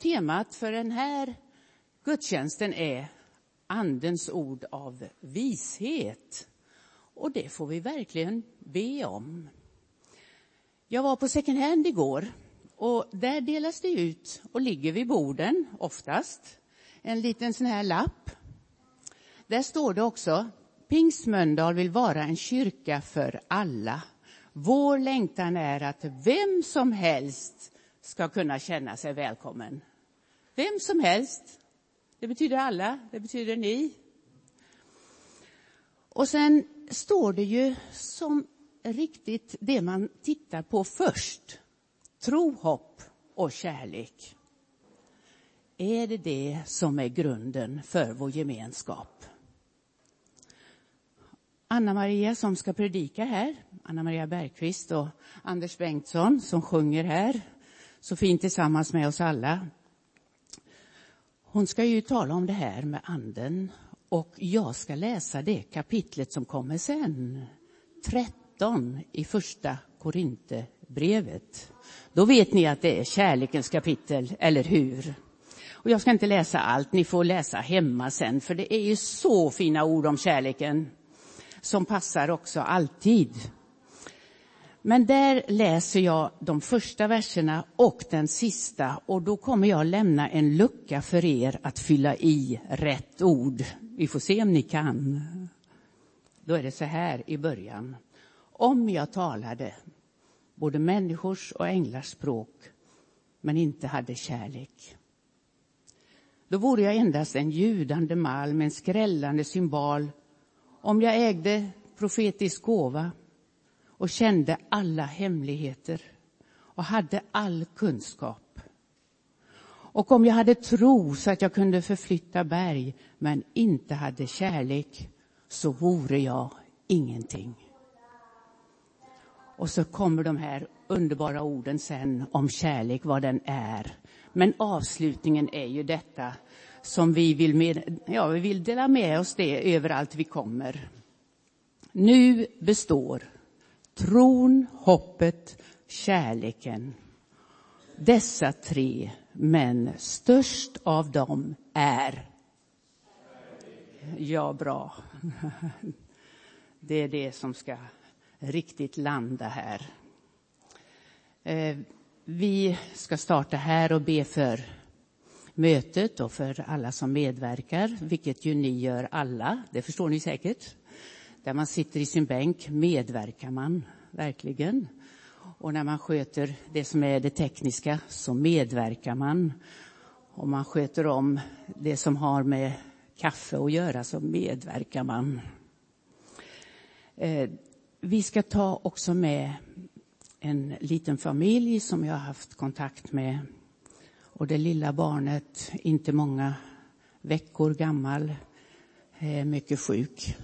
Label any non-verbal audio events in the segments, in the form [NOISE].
temat för den här gudstjänsten är Andens ord av vishet. Och det får vi verkligen be om. Jag var på second hand igår och där delas det ut och ligger vid borden oftast en liten sån här lapp. Där står det också Pingsmöndal vill vara en kyrka för alla. Vår längtan är att vem som helst ska kunna känna sig välkommen. Vem som helst. Det betyder alla, det betyder ni. Och sen står det ju som riktigt det man tittar på först. Tro, hopp och kärlek. Är det det som är grunden för vår gemenskap? Anna-Maria som ska predika här, Anna-Maria Bergqvist och Anders Bengtsson som sjunger här så fint tillsammans med oss alla. Hon ska ju tala om det här med anden och jag ska läsa det kapitlet som kommer sen. 13 i första Korinthierbrevet. Då vet ni att det är kärlekens kapitel, eller hur? Och jag ska inte läsa allt, ni får läsa hemma sen, för det är ju så fina ord om kärleken som passar också alltid. Men där läser jag de första verserna och den sista och då kommer jag lämna en lucka för er att fylla i rätt ord. Vi får se om ni kan. Då är det så här i början. Om jag talade både människors och änglars språk men inte hade kärlek. Då vore jag endast en ljudande malm, en skrällande symbol. Om jag ägde profetisk gåva och kände alla hemligheter och hade all kunskap. Och om jag hade tro så att jag kunde förflytta berg men inte hade kärlek så vore jag ingenting. Och så kommer de här underbara orden sen om kärlek, vad den är. Men avslutningen är ju detta som vi vill, med, ja, vi vill dela med oss det överallt vi kommer. Nu består tron, hoppet, kärleken. Dessa tre, men störst av dem är... Ja, bra. [LAUGHS] Det är det som ska riktigt landa här. Eh, vi ska starta här och be för mötet och för alla som medverkar, vilket ju ni gör alla, det förstår ni säkert. Där man sitter i sin bänk medverkar man verkligen. Och när man sköter det som är det tekniska så medverkar man. Om man sköter om det som har med kaffe att göra så medverkar man. Eh, vi ska ta också med en liten familj som jag har haft kontakt med. Och det lilla barnet, inte många veckor gammal, är mycket sjuk.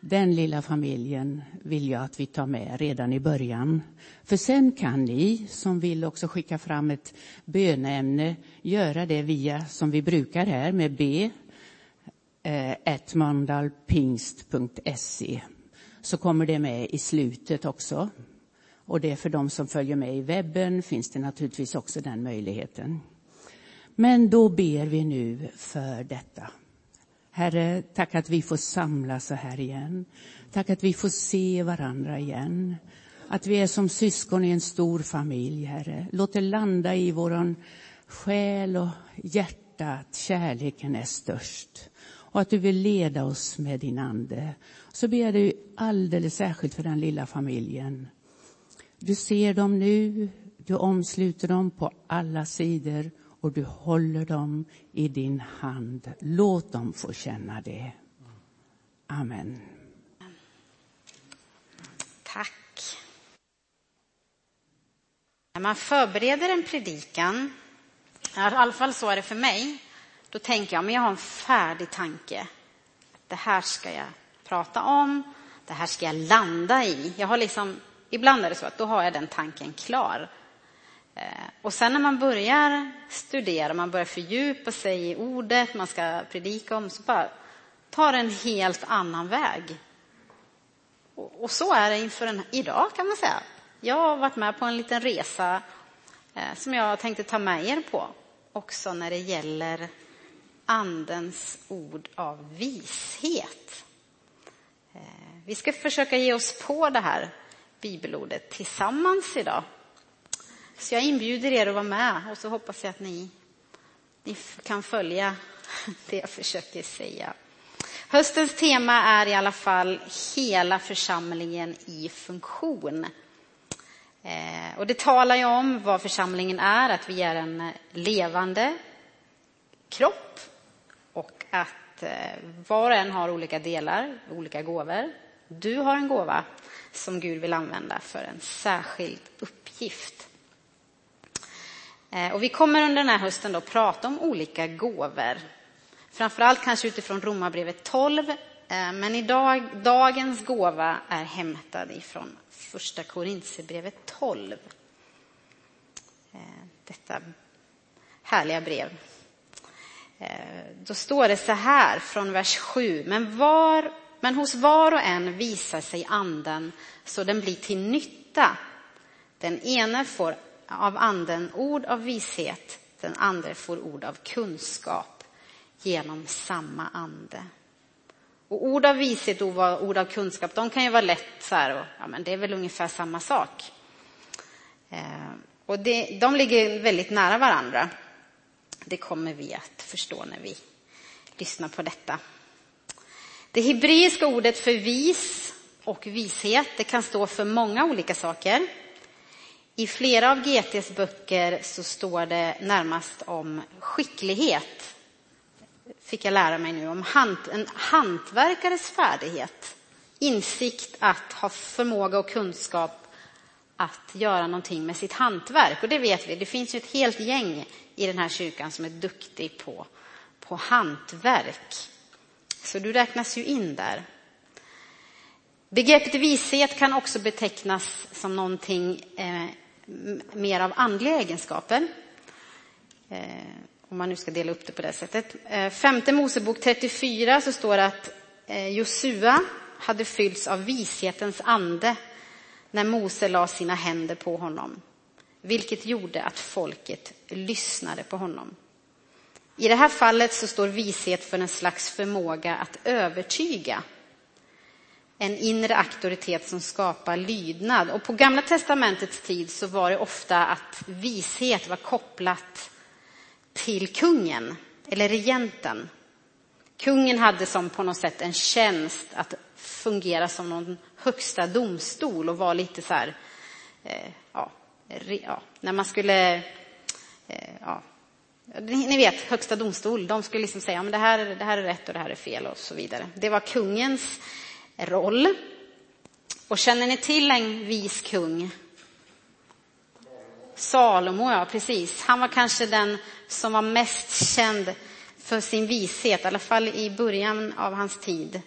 Den lilla familjen vill jag att vi tar med redan i början. För sen kan ni som vill också skicka fram ett böneämne göra det via, som vi brukar här, med b eh, så kommer det med i slutet också. Och det är för de som följer med i webben finns det naturligtvis också den möjligheten. Men då ber vi nu för detta. Herre, tack att vi får samlas så här igen. Tack att vi får se varandra igen. Att vi är som syskon i en stor familj, Herre. Låt det landa i vår själ och hjärta att kärleken är störst och att du vill leda oss med din ande. Så ber jag dig alldeles särskilt för den lilla familjen. Du ser dem nu, du omsluter dem på alla sidor och du håller dem i din hand. Låt dem få känna det. Amen. Tack. När man förbereder en predikan, i alla fall så är det för mig, då tänker jag, men jag har en färdig tanke. Det här ska jag prata om, det här ska jag landa i. Jag har liksom, ibland är det så att då har jag den tanken klar. Eh, och sen när man börjar studera, man börjar fördjupa sig i ordet man ska predika om, så bara tar det en helt annan väg. Och så är det inför en, idag kan man säga. Jag har varit med på en liten resa eh, som jag tänkte ta med er på. också när det gäller Andens ord av vishet. Eh, vi ska försöka ge oss på det här bibelordet tillsammans idag. Så jag inbjuder er att vara med och så hoppas jag att ni, ni kan följa [LAUGHS] det jag försöker säga. Höstens tema är i alla fall hela församlingen i funktion. Eh, och det talar ju om vad församlingen är, att vi är en levande kropp och att eh, var och en har olika delar, olika gåvor. Du har en gåva som Gud vill använda för en särskild uppgift. Eh, och vi kommer under den här hösten att prata om olika gåvor. Framförallt kanske utifrån Romarbrevet 12, eh, men idag, dagens gåva är hämtad ifrån första Korintierbrevet 12. Eh, detta härliga brev. Då står det så här från vers 7. Men, var, men hos var och en visar sig anden så den blir till nytta. Den ene får av anden ord av vishet, den andra får ord av kunskap genom samma ande. Och ord av vishet och ord av kunskap, de kan ju vara lätt så här, och, ja men det är väl ungefär samma sak. Eh, och det, de ligger väldigt nära varandra. Det kommer vi att förstå när vi lyssnar på detta. Det hebreiska ordet för vis och vishet, det kan stå för många olika saker. I flera av GTs böcker så står det närmast om skicklighet fick jag lära mig nu om hant, en hantverkares färdighet. Insikt att ha förmåga och kunskap att göra någonting med sitt hantverk. Och det vet vi, det finns ju ett helt gäng i den här kyrkan som är duktig på, på hantverk. Så du räknas ju in där. Begreppet vishet kan också betecknas som någonting eh, mer av andliga egenskaper. Eh, om man nu ska dela upp det på det sättet. Eh, femte Mosebok 34 så står det att eh, Josua hade fyllts av vishetens ande när Mose la sina händer på honom, vilket gjorde att folket lyssnade på honom. I det här fallet så står vishet för en slags förmåga att övertyga. En inre auktoritet som skapar lydnad. Och på Gamla testamentets tid så var det ofta att vishet var kopplat till kungen, eller regenten. Kungen hade som på något sätt en tjänst att fungera som någon högsta domstol och var lite så här, eh, ja, ja, när man skulle, eh, ja, ni vet högsta domstol, de skulle liksom säga, men det här, det här är rätt och det här är fel och så vidare. Det var kungens roll. Och känner ni till en vis kung? Salomo, ja precis. Han var kanske den som var mest känd för sin vishet, i alla fall i början av hans tid.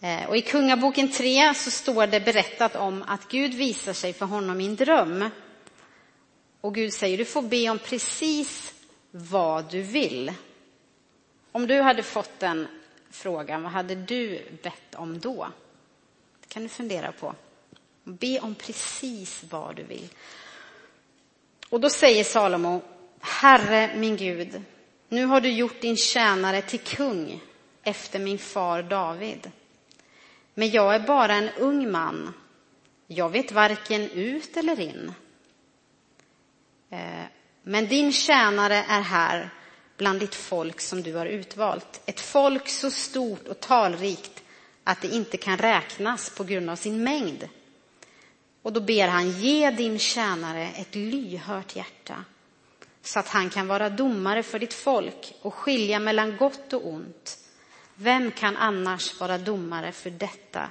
Eh, och I Kungaboken 3 så står det berättat om att Gud visar sig för honom i en dröm. Och Gud säger, du får be om precis vad du vill. Om du hade fått den frågan, vad hade du bett om då? Det kan du fundera på. Be om precis vad du vill. Och då säger Salomo, Herre min Gud, nu har du gjort din tjänare till kung efter min far David. Men jag är bara en ung man. Jag vet varken ut eller in. Eh, men din tjänare är här bland ditt folk som du har utvalt. Ett folk så stort och talrikt att det inte kan räknas på grund av sin mängd. Och då ber han, ge din tjänare ett lyhört hjärta så att han kan vara domare för ditt folk och skilja mellan gott och ont. Vem kan annars vara domare för detta,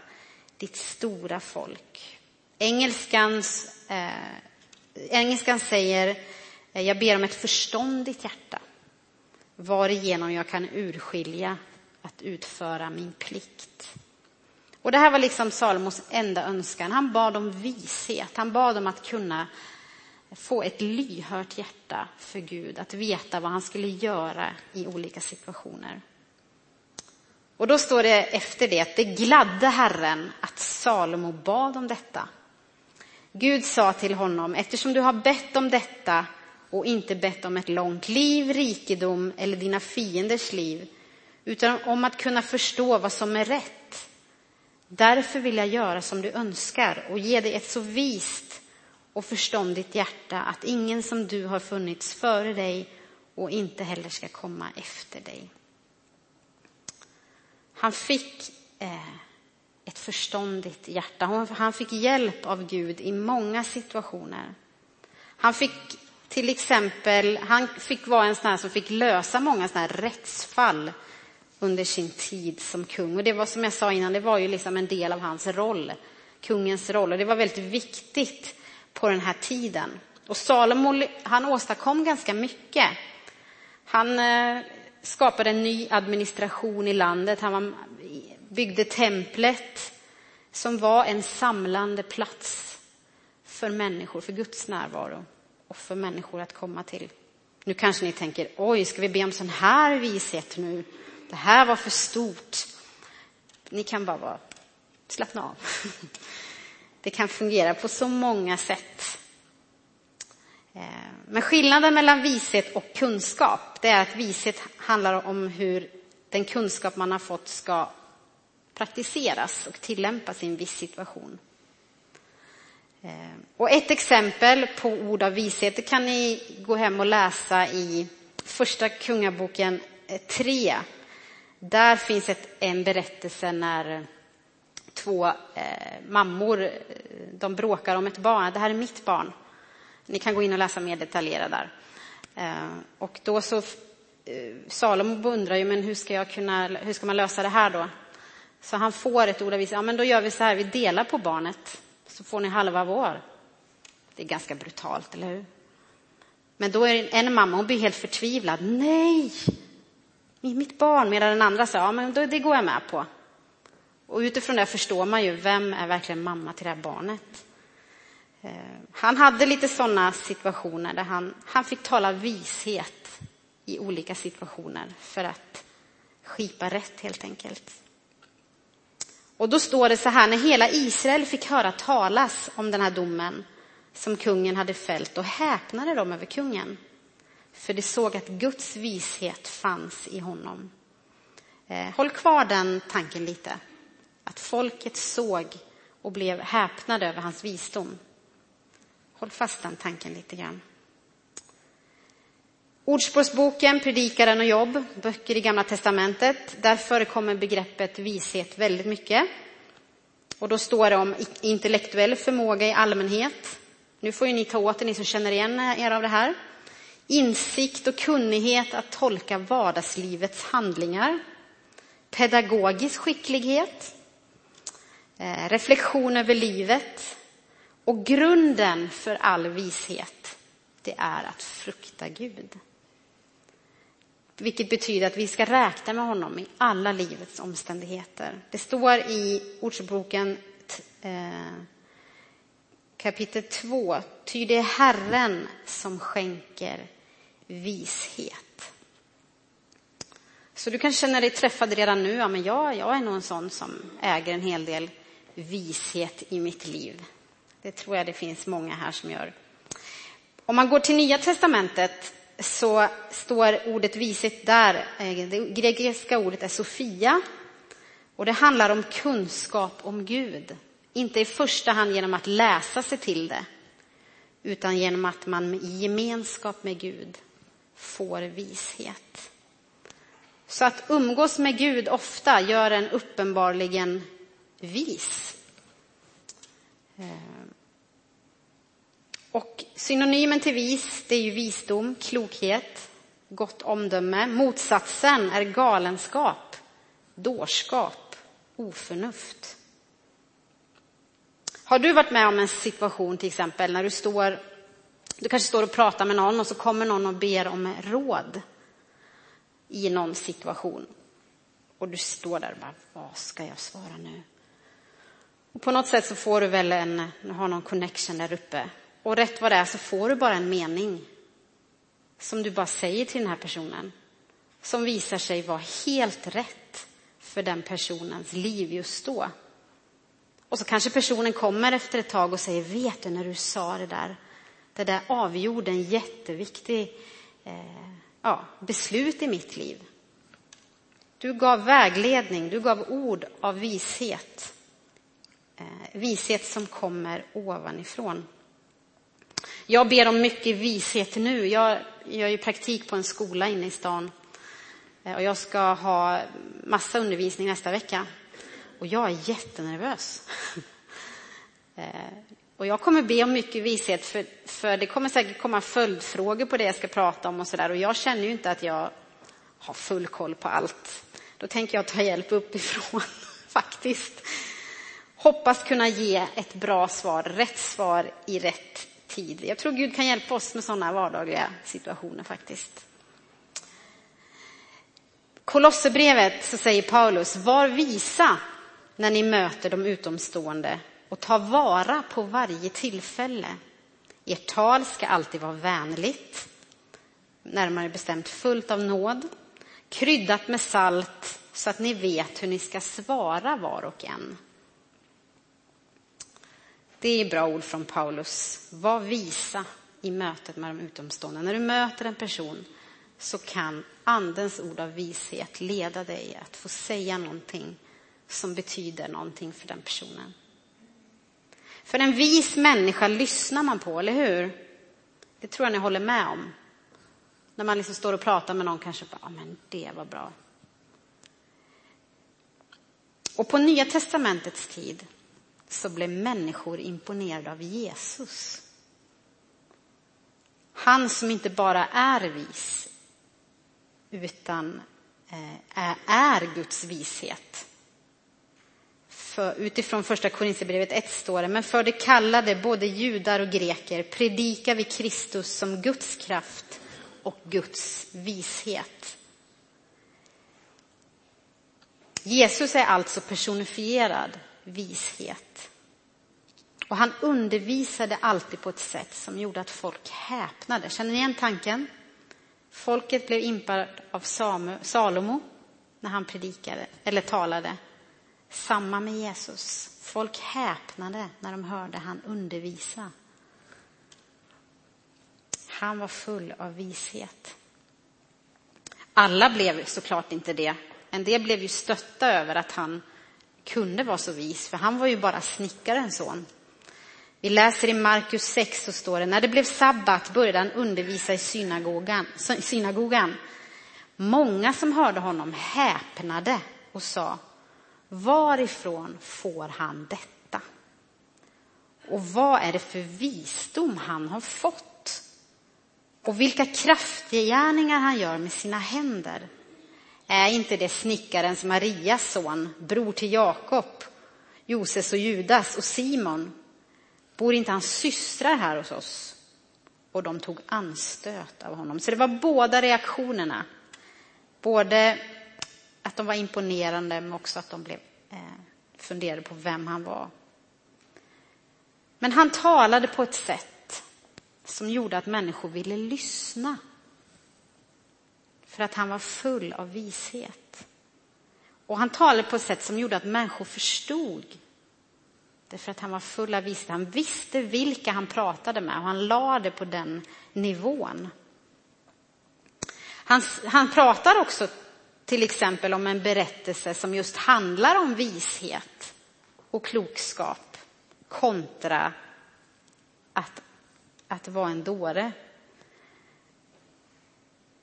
ditt stora folk? Engelskans, eh, engelskan säger, eh, jag ber om ett förståndigt hjärta varigenom jag kan urskilja att utföra min plikt. Och det här var liksom Salomos enda önskan. Han bad om vishet. Han bad om att kunna få ett lyhört hjärta för Gud, att veta vad han skulle göra i olika situationer. Och då står det efter det att det gladde Herren att Salomo bad om detta. Gud sa till honom, eftersom du har bett om detta och inte bett om ett långt liv, rikedom eller dina fienders liv, utan om att kunna förstå vad som är rätt. Därför vill jag göra som du önskar och ge dig ett så vist och förståndigt hjärta att ingen som du har funnits före dig och inte heller ska komma efter dig. Han fick eh, ett förståndigt hjärta. Han fick hjälp av Gud i många situationer. Han fick till exempel, han fick vara en sån här som fick lösa många såna här rättsfall under sin tid som kung. Och det var som jag sa innan, det var ju liksom en del av hans roll, kungens roll. Och det var väldigt viktigt på den här tiden. Och Salomo, han åstadkom ganska mycket. Han eh, skapade en ny administration i landet. Han byggde templet som var en samlande plats för människor, för Guds närvaro och för människor att komma till. Nu kanske ni tänker, oj, ska vi be om sån här vishet nu? Det här var för stort. Ni kan bara vara, slappna av. [LAUGHS] Det kan fungera på så många sätt. Eh, men skillnaden mellan vishet och kunskap, det är att vishet handlar om hur den kunskap man har fått ska praktiseras och tillämpas i en viss situation. Eh, och ett exempel på ord av vishet kan ni gå hem och läsa i första kungaboken eh, 3. Där finns ett, en berättelse när eh, två eh, mammor de bråkar om ett barn. Det här är mitt barn. Ni kan gå in och läsa mer detaljerat där. Eh, och då så eh, Salomo undrar ju, men hur ska, jag kunna, hur ska man lösa det här då? Så han får ett ord av vishet. Ja, men då gör vi så här, vi delar på barnet så får ni halva vår. Det är ganska brutalt, eller hur? Men då är en mamma, hon blir helt förtvivlad. Nej, mitt barn. Medan den andra säger, ja men då, det går jag med på. Och utifrån det förstår man ju, vem är verkligen mamma till det här barnet? Eh, han hade lite sådana situationer där han, han fick tala vishet i olika situationer för att skipa rätt helt enkelt. Och då står det så här, när hela Israel fick höra talas om den här domen som kungen hade fällt, då häpnade de över kungen. För de såg att Guds vishet fanns i honom. Eh, håll kvar den tanken lite. Att folket såg och blev häpnade över hans visdom. Håll fast den tanken lite grann. Ordspråksboken, Predikaren och Jobb, böcker i Gamla testamentet. Där förekommer begreppet vishet väldigt mycket. Och då står det om intellektuell förmåga i allmänhet. Nu får ju ni ta åt er, ni som känner igen er av det här. Insikt och kunnighet att tolka vardagslivets handlingar. Pedagogisk skicklighet. Eh, reflektion över livet. Och grunden för all vishet, det är att frukta Gud. Vilket betyder att vi ska räkna med honom i alla livets omständigheter. Det står i Ordspråksboken eh, kapitel 2. Ty det är Herren som skänker vishet. Så du kan känna dig träffad redan nu. Ja, men jag, jag är nog en sån som äger en hel del vishet i mitt liv. Det tror jag det finns många här som gör. Om man går till Nya testamentet så står ordet vishet där. Eh, det grekiska ordet är Sofia. Och det handlar om kunskap om Gud. Inte i första hand genom att läsa sig till det, utan genom att man i gemenskap med Gud får vishet. Så att umgås med Gud ofta gör en uppenbarligen vis. Eh, och synonymen till vis, det är ju visdom, klokhet, gott omdöme. Motsatsen är galenskap, dårskap, oförnuft. Har du varit med om en situation till exempel när du står, du kanske står och pratar med någon och så kommer någon och ber om råd i någon situation. Och du står där och bara, vad ska jag svara nu? Och på något sätt så får du väl en, du har någon connection där uppe och rätt vad det är så får du bara en mening som du bara säger till den här personen. Som visar sig vara helt rätt för den personens liv just då. Och så kanske personen kommer efter ett tag och säger, vet du när du sa det där, Det där avgjorde en jätteviktig eh, ja, beslut i mitt liv. Du gav vägledning, du gav ord av vishet. Eh, vishet som kommer ovanifrån. Jag ber om mycket vishet nu. Jag gör ju praktik på en skola inne i stan. Eh, och jag ska ha massa undervisning nästa vecka. Och jag är jättenervös. [LAUGHS] Eh, och jag kommer be om mycket vishet för, för det kommer säkert komma följdfrågor på det jag ska prata om och sådär. Och jag känner ju inte att jag har full koll på allt. Då tänker jag ta hjälp uppifrån [LAUGHS] faktiskt. Hoppas kunna ge ett bra svar, rätt svar i rätt tid. Jag tror Gud kan hjälpa oss med sådana vardagliga situationer faktiskt. Kolosserbrevet så säger Paulus, var visa när ni möter de utomstående och ta vara på varje tillfälle. Ert tal ska alltid vara vänligt, närmare bestämt fullt av nåd, kryddat med salt så att ni vet hur ni ska svara var och en. Det är bra ord från Paulus. Var visa i mötet med de utomstående. När du möter en person så kan Andens ord av vishet leda dig att få säga någonting som betyder någonting för den personen. För en vis människa lyssnar man på, eller hur? Det tror jag ni håller med om. När man liksom står och pratar med någon kanske bara, ja men det var bra. Och på Nya Testamentets tid så blev människor imponerade av Jesus. Han som inte bara är vis, utan eh, är Guds vishet. För, utifrån första Korinthierbrevet 1 står det, men för det kallade både judar och greker predikar vi Kristus som Guds kraft och Guds vishet. Jesus är alltså personifierad vishet. Och han undervisade alltid på ett sätt som gjorde att folk häpnade. Känner ni igen tanken? Folket blev impad av Salomo när han predikade eller talade. Samma med Jesus. Folk häpnade när de hörde han undervisa. Han var full av vishet. Alla blev såklart inte det. En del blev ju stötta över att han kunde vara så vis, för han var ju bara snickarens son. Vi läser i Markus 6 så står det, när det blev sabbat började han undervisa i synagogan. synagogan. Många som hörde honom häpnade och sa, varifrån får han detta? Och vad är det för visdom han har fått? Och vilka kraftgärningar han gör med sina händer. Är inte det snickarens Marias son, bror till Jakob, Joses och Judas och Simon? Bor inte hans systrar här hos oss? Och de tog anstöt av honom. Så det var båda reaktionerna. Både att de var imponerande men också att de blev, eh, funderade på vem han var. Men han talade på ett sätt som gjorde att människor ville lyssna. För att han var full av vishet. Och han talade på ett sätt som gjorde att människor förstod. Därför att han var full av vishet. Han visste vilka han pratade med och han lade det på den nivån. Han, han pratar också till exempel om en berättelse som just handlar om vishet och klokskap kontra att, att vara en dåre.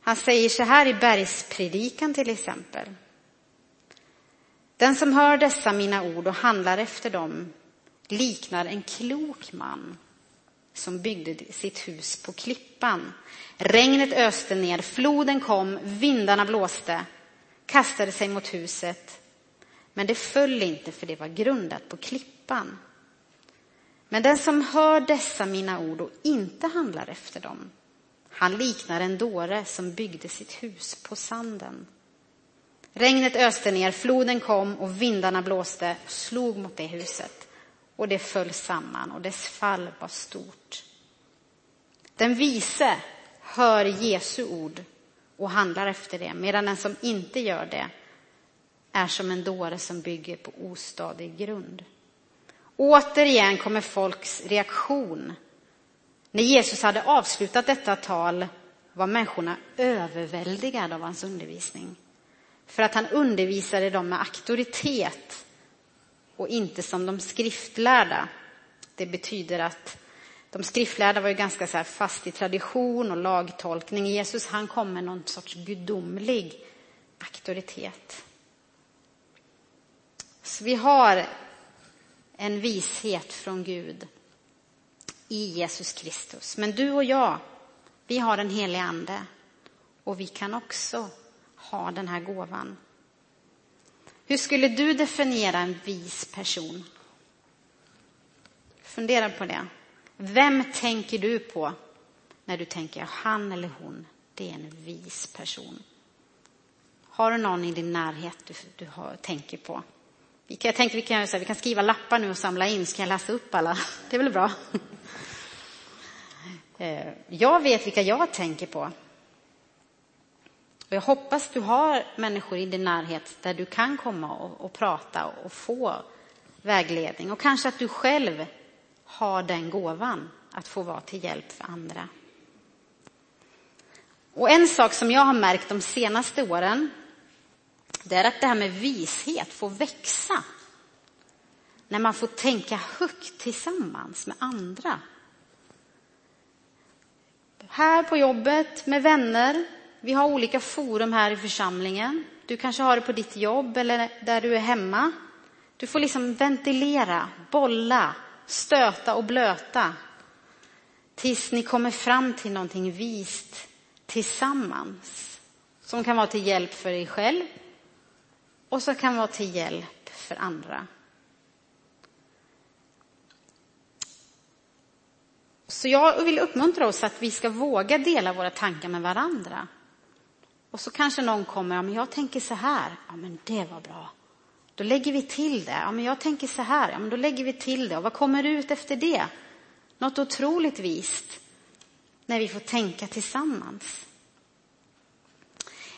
Han säger så här i bergspredikan till exempel. Den som hör dessa mina ord och handlar efter dem liknar en klok man som byggde sitt hus på klippan. Regnet öste ner, floden kom, vindarna blåste, kastade sig mot huset. Men det föll inte för det var grundat på klippan. Men den som hör dessa mina ord och inte handlar efter dem han liknar en dåre som byggde sitt hus på sanden. Regnet öste ner, floden kom och vindarna blåste och slog mot det huset. Och det föll samman och dess fall var stort. Den vise hör Jesu ord och handlar efter det, medan den som inte gör det är som en dåre som bygger på ostadig grund. Återigen kommer folks reaktion när Jesus hade avslutat detta tal var människorna överväldigade av hans undervisning. För att han undervisade dem med auktoritet och inte som de skriftlärda. Det betyder att de skriftlärda var ju ganska så fast i tradition och lagtolkning. Jesus han kom med någon sorts gudomlig auktoritet. Så vi har en vishet från Gud i Jesus Kristus. Men du och jag, vi har den helige Ande och vi kan också ha den här gåvan. Hur skulle du definiera en vis person? Fundera på det. Vem tänker du på när du tänker han eller hon, det är en vis person? Har du någon i din närhet du, du har, tänker på? Jag tänkte vi kan, vi kan skriva lappar nu och samla in, så kan jag läsa upp alla. [LAUGHS] Det är väl bra? [LAUGHS] Eh, jag vet vilka jag tänker på. Och jag hoppas du har människor i din närhet där du kan komma och, och prata och få vägledning. Och kanske att du själv har den gåvan att få vara till hjälp för andra. Och en sak som jag har märkt de senaste åren, det är att det här med vishet får växa. När man får tänka högt tillsammans med andra. Här på jobbet, med vänner. Vi har olika forum här i församlingen. Du kanske har det på ditt jobb eller där du är hemma. Du får liksom ventilera, bolla, stöta och blöta tills ni kommer fram till någonting vist tillsammans som kan vara till hjälp för dig själv och som kan vara till hjälp för andra. Så jag vill uppmuntra oss att vi ska våga dela våra tankar med varandra. Och så kanske någon kommer, ja men jag tänker så här, ja men det var bra. Då lägger vi till det. Ja, men jag tänker så här, ja, men då lägger vi till det. Och vad kommer ut efter det? Något otroligt vist när vi får tänka tillsammans.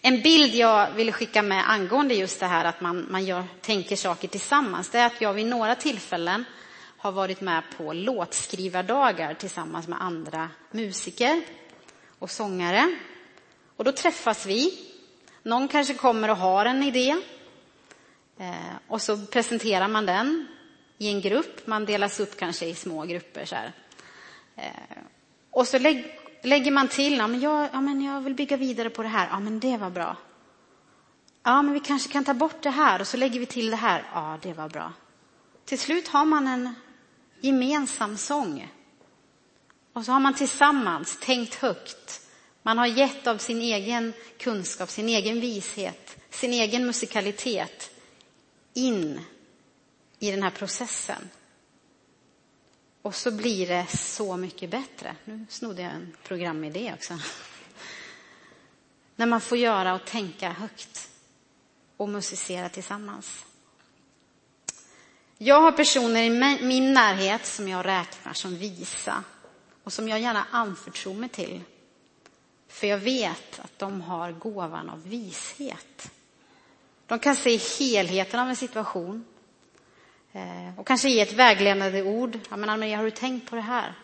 En bild jag ville skicka med angående just det här att man, man gör, tänker saker tillsammans, det är att jag vid några tillfällen har varit med på låtskrivardagar tillsammans med andra musiker och sångare. Och då träffas vi. Någon kanske kommer och har en idé Eh, och så presenterar man den i en grupp. Man delas upp kanske i små grupper. Så eh, och så lägg, lägger man till, ja men, jag, ja men jag vill bygga vidare på det här. Ja men det var bra. Ja men vi kanske kan ta bort det här och så lägger vi till det här. Ja det var bra. Till slut har man en gemensam sång. Och så har man tillsammans tänkt högt. Man har gett av sin egen kunskap, sin egen vishet, sin egen musikalitet in i den här processen. Och så blir det så mycket bättre. Nu snodde jag en programidé också. När man får göra och tänka högt och musicera tillsammans. Jag har personer i min närhet som jag räknar som visa och som jag gärna anförtror mig till. För jag vet att de har gåvan av vishet. De kan se helheten av en situation Eh, och kanske ge ett vägledande ord. Ja, men Ann-Maria, har du tänkt på det här?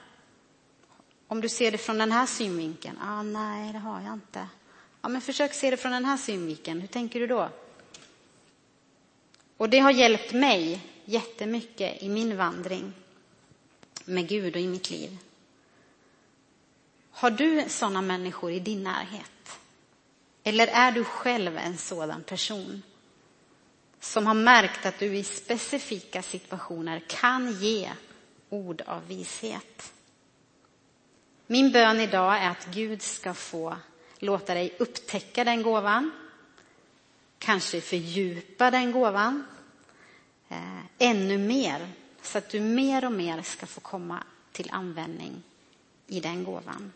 Om du ser det från den här synvinkeln? Ah, nej, det har jag inte. Ja, men försök se det från den här synvinkeln. Hur tänker du då? Och det har hjälpt mig jättemycket i min vandring med Gud och i mitt liv. Har du sådana människor i din närhet? Eller är du själv en sådan person? Som har märkt att du i specifika situationer kan ge ord av vishet. Min bön idag är att Gud ska få låta dig upptäcka den gåvan, kanske fördjupa den gåvan eh, ännu mer, så att du mer och mer ska få komma till användning i den gåvan.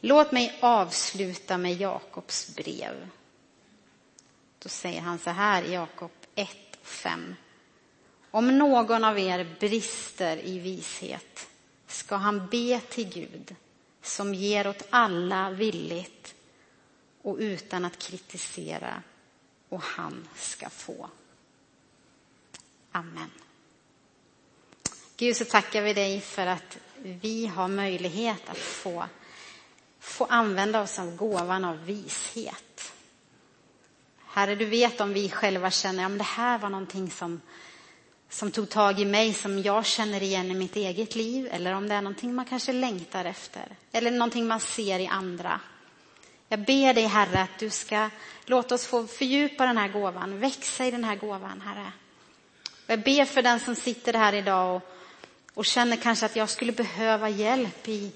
Låt mig avsluta med Jakobs brev då säger han så här i Jakob 1 och 5. Om någon av er brister i vishet ska han be till Gud som ger åt alla villigt och utan att kritisera och han ska få. Amen. Gud, så tackar vi dig för att vi har möjlighet att få, få använda oss av gåvan av vishet. Herre, du vet om vi själva känner att det här var någonting som, som tog tag i mig, som jag känner igen i mitt eget liv, eller om det är någonting man kanske längtar efter, eller någonting man ser i andra. Jag ber dig, Herre, att du ska låta oss få fördjupa den här gåvan, växa i den här gåvan, Herre. Jag ber för den som sitter här idag och, och känner kanske att jag skulle behöva hjälp i,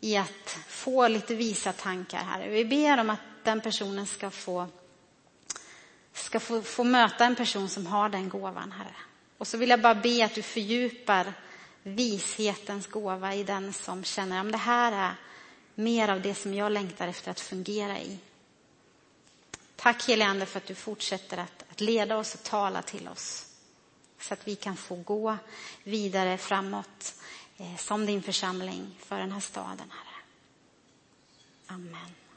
i att få lite visa tankar, Herre. Vi ber om att den personen ska få ska få, få möta en person som har den gåvan, Herre. Och så vill jag bara be att du fördjupar vishetens gåva i den som känner att det här är mer av det som jag längtar efter att fungera i. Tack helige för att du fortsätter att, att leda oss och tala till oss. Så att vi kan få gå vidare framåt eh, som din församling för den här staden, Herre. Amen.